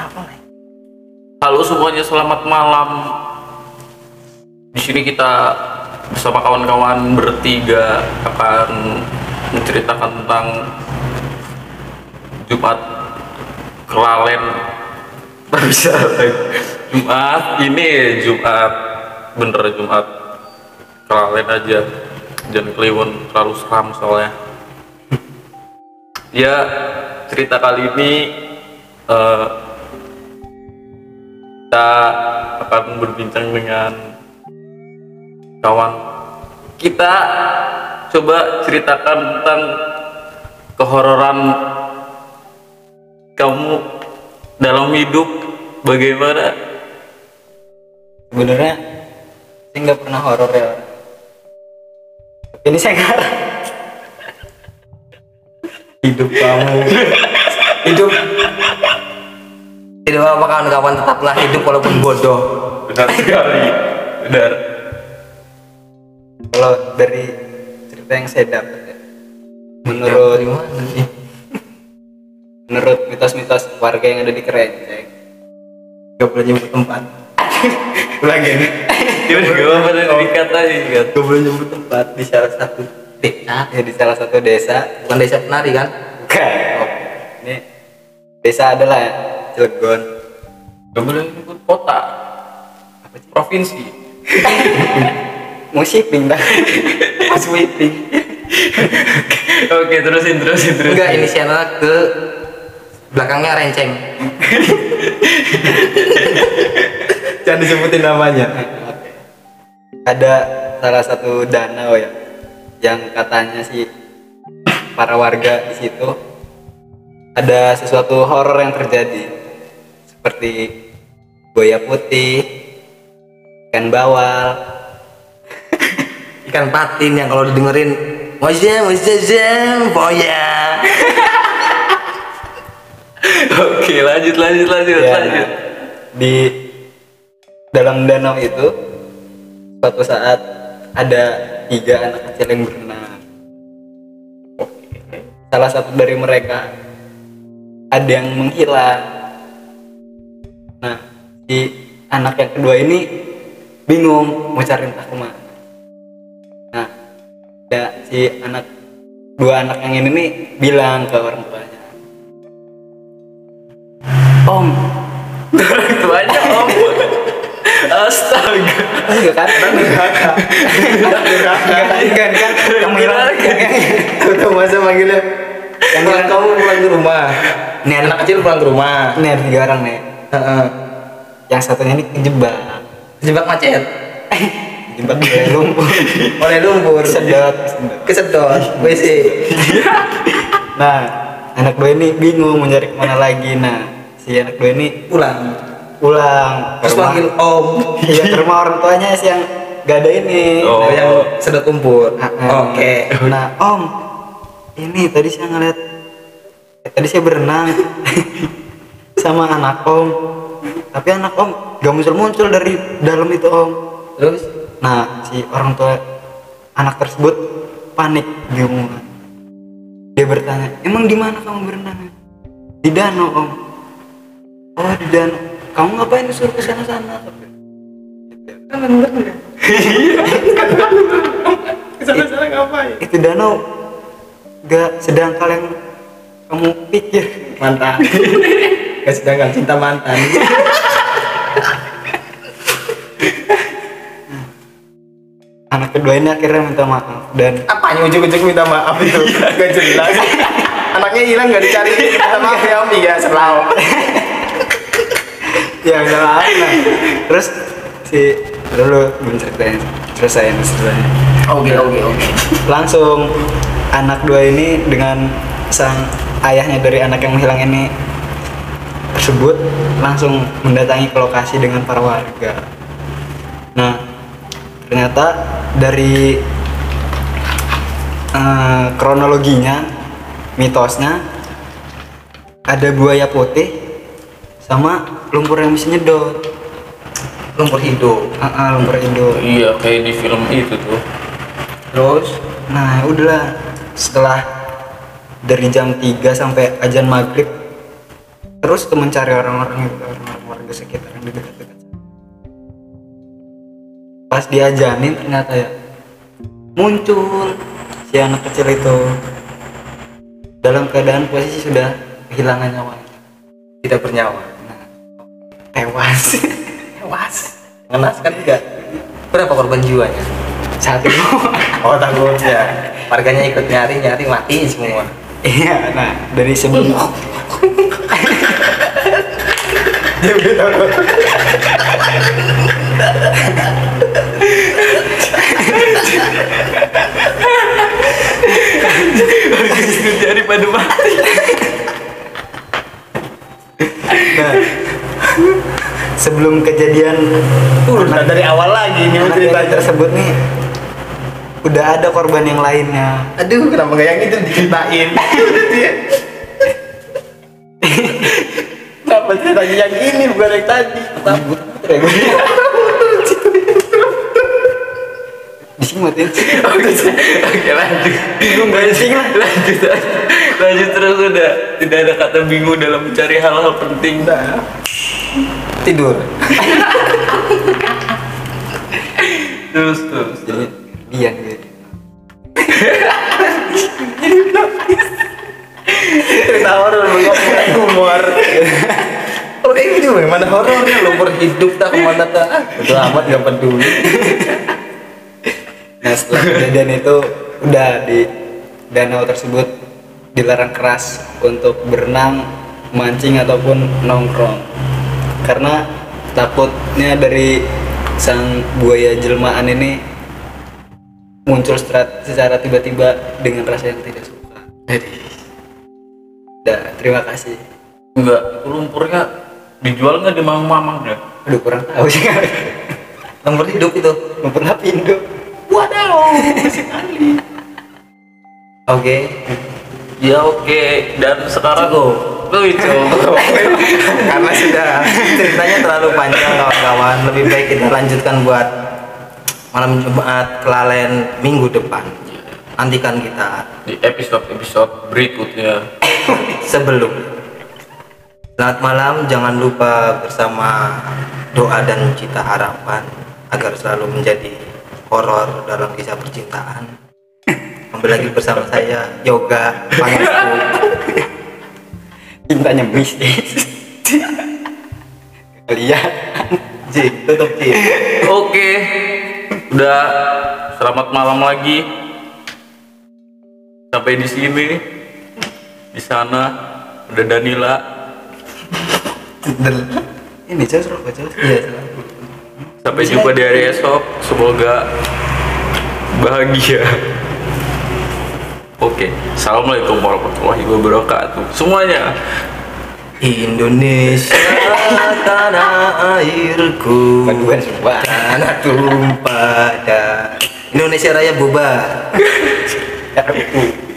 apa Halo semuanya, selamat malam. Di sini kita bersama kawan-kawan bertiga akan menceritakan tentang Jumat Kelalen. Tak bisa. Jumat ini Jumat bener Jumat Kelalen aja. Jangan kliwon terlalu seram soalnya. Ya cerita kali ini eh, kita akan berbincang dengan kawan. Kita coba ceritakan tentang kehororan kamu dalam hidup bagaimana? Sebenarnya saya nggak pernah horor ya. Ini saya nggak hidup kamu. Hidup apa kawan-kawan tetaplah hidup walaupun bodoh? Benar sekali. Benar. Kalau dari cerita yang saya dapat ya, menurut menurut mitos-mitos warga yang ada di Kerenceng. Gak boleh nyebut tempat. Ulangi nih gimana gimana dikata kan gak boleh nyebut tempat di salah satu desa. Ya di salah satu desa. Bukan desa penari kan? Bukan. Ini desa adalah ya Cilegon. Gak boleh nyebut kota provinsi. Mau shipping dah mau shipping. Oke terusin terusin terusin. Enggak inisialnya ke belakangnya renceng. Jangan disebutin namanya. ada salah satu danau ya yang katanya sih para warga di situ ada sesuatu horor yang terjadi seperti buaya putih ikan bawal. Ikan patin yang kalau didengerin Moja, moja, buaya. oke lanjut lanjut lanjut Ya, lanjut. nah, di dalam danau itu suatu saat ada tiga anak kecil yang berenang. Salah satu dari mereka ada yang menghilang nah si anak yang kedua ini bingung mau cari entah ke mana nah ya si anak dua anak yang ini nih bilang ke orang tuanya om orang tuanya om astaga Enggak kan? Enggak kan? Kan kan kamu hilang. Tuh masa manggilnya yang bilang kamu pulang ke rumah. Nih Anak anak kecil pulang ke rumah. nih ada tiga orang nih. Yang satunya ini kejebak. Jebak macet. Kejebak oleh lumpur. Oleh lumpur. Sedot. Kesedot. WC. Nah, anak dua ini bingung mau nyari ke mana lagi. Nah, si anak dua ini Pulang. pulang Terus panggil om. Iya, ke rumah orang tuanya sih yang gak ada ini. Oh. Oh, yang sedot lumpur. Oke. Nah, Om, ini tadi saya ngeliat, tadi saya berenang sama anak Om. Tapi anak Om gak muncul-muncul dari dalam itu Om. Terus Nah, si orang tua anak tersebut panik bingung. Dia bertanya, emang di mana kamu berenang? Di danau Om. Oh di danau. Kamu ngapain disuruh ke sana sana? kan bener. Ngapain? Itu danau gak sedangkal yang kamu pikir. Mantan. Gak sedangkan cinta mantan. anak kedua ini akhirnya minta maaf dan Apanya ujung-ujung minta maaf itu? Gak jelas. Anaknya hilang gak dicari. Minta maaf ya om. Iya selalu. ya udah lah terus si dulu belum ceritain selesai ceritanya Oke oke oke. langsung anak dua ini dengan sang ayahnya dari anak yang menghilang ini tersebut langsung mendatangi ke lokasi dengan para warga. Nah ternyata dari eh, kronologinya mitosnya ada buaya putih sama lumpur yang bisa nyedot. Lumpur hidup. Ah, ah, lumpur hidup iya kayak di film itu tuh. Terus Nah, udahlah. Setelah dari jam 3 sampai ajan maghrib terus tuh mencari orang-orang itu orang-orang warga sekitar yang dekat-dekat pas diajanin ternyata ya muncul si anak kecil itu dalam keadaan posisi sudah kehilangan nyawanya Tidak bernyawa. nah, tewas Tewas. Mengenaskan juga. Berapa korban jiwanya? satu Oh takutnya. Warganya ikut nyari nyari mati semua. iya nah dari sebelum daripada mati nah, sebelum kejadian Uh, udah dari awal lagi ini anak yang tersebut nih udah ada korban yang lainnya Aduh, kenapa gak yang itu diceritain? Kenapa ceritanya yang ini bukan yang tadi? Kenapa? disimutin Oke lanjut. bingung lah Lanjut. Lanjut terus udah. Tidak ada kata bingung dalam mencari hal-hal penting. Nah, tidur. Terus terus. jadi dia gitu gimana horornya lo berhidup tak ke mana tak? Itu amat gak peduli. Nah setelah kejadian itu udah di danau tersebut dilarang keras untuk berenang, mancing ataupun nongkrong karena takutnya dari sang buaya jelmaan ini muncul secara, tiba-tiba dengan rasa yang tidak suka. Udah, terima kasih. Enggak, lumpurnya dijual nggak di mamang-mamang dah? Aduh kurang tahu sih. Nomor hidup itu. Pernah pindah. Wadaw, sekali. Oke. Ya oke. Dan sekarang Cukup. Tuh itu. Karena sudah ceritanya terlalu panjang kawan-kawan, lebih baik kita lanjutkan buat malam Jumat kelalen minggu depan. Nantikan kita Di episode-episode berikutnya. sebelum. Selamat malam, jangan lupa bersama doa dan cita harapan agar selalu menjadi horor dalam kisah percintaan. Kembali lagi bersama saya Yoga Pangestu. Cintanya mistis. Kalian. Ji, tutup Ji. Oke. Udah selamat malam lagi. Sampai di sini. Di sana udah Danila. Ini Jos, Rok, Jos. Iya, Sampai jumpa di hari esok. Semoga bahagia. Oke, assalamualaikum warahmatullahi wabarakatuh. Semuanya. Indonesia tanah airku tanah tumpah darah Indonesia Raya bubar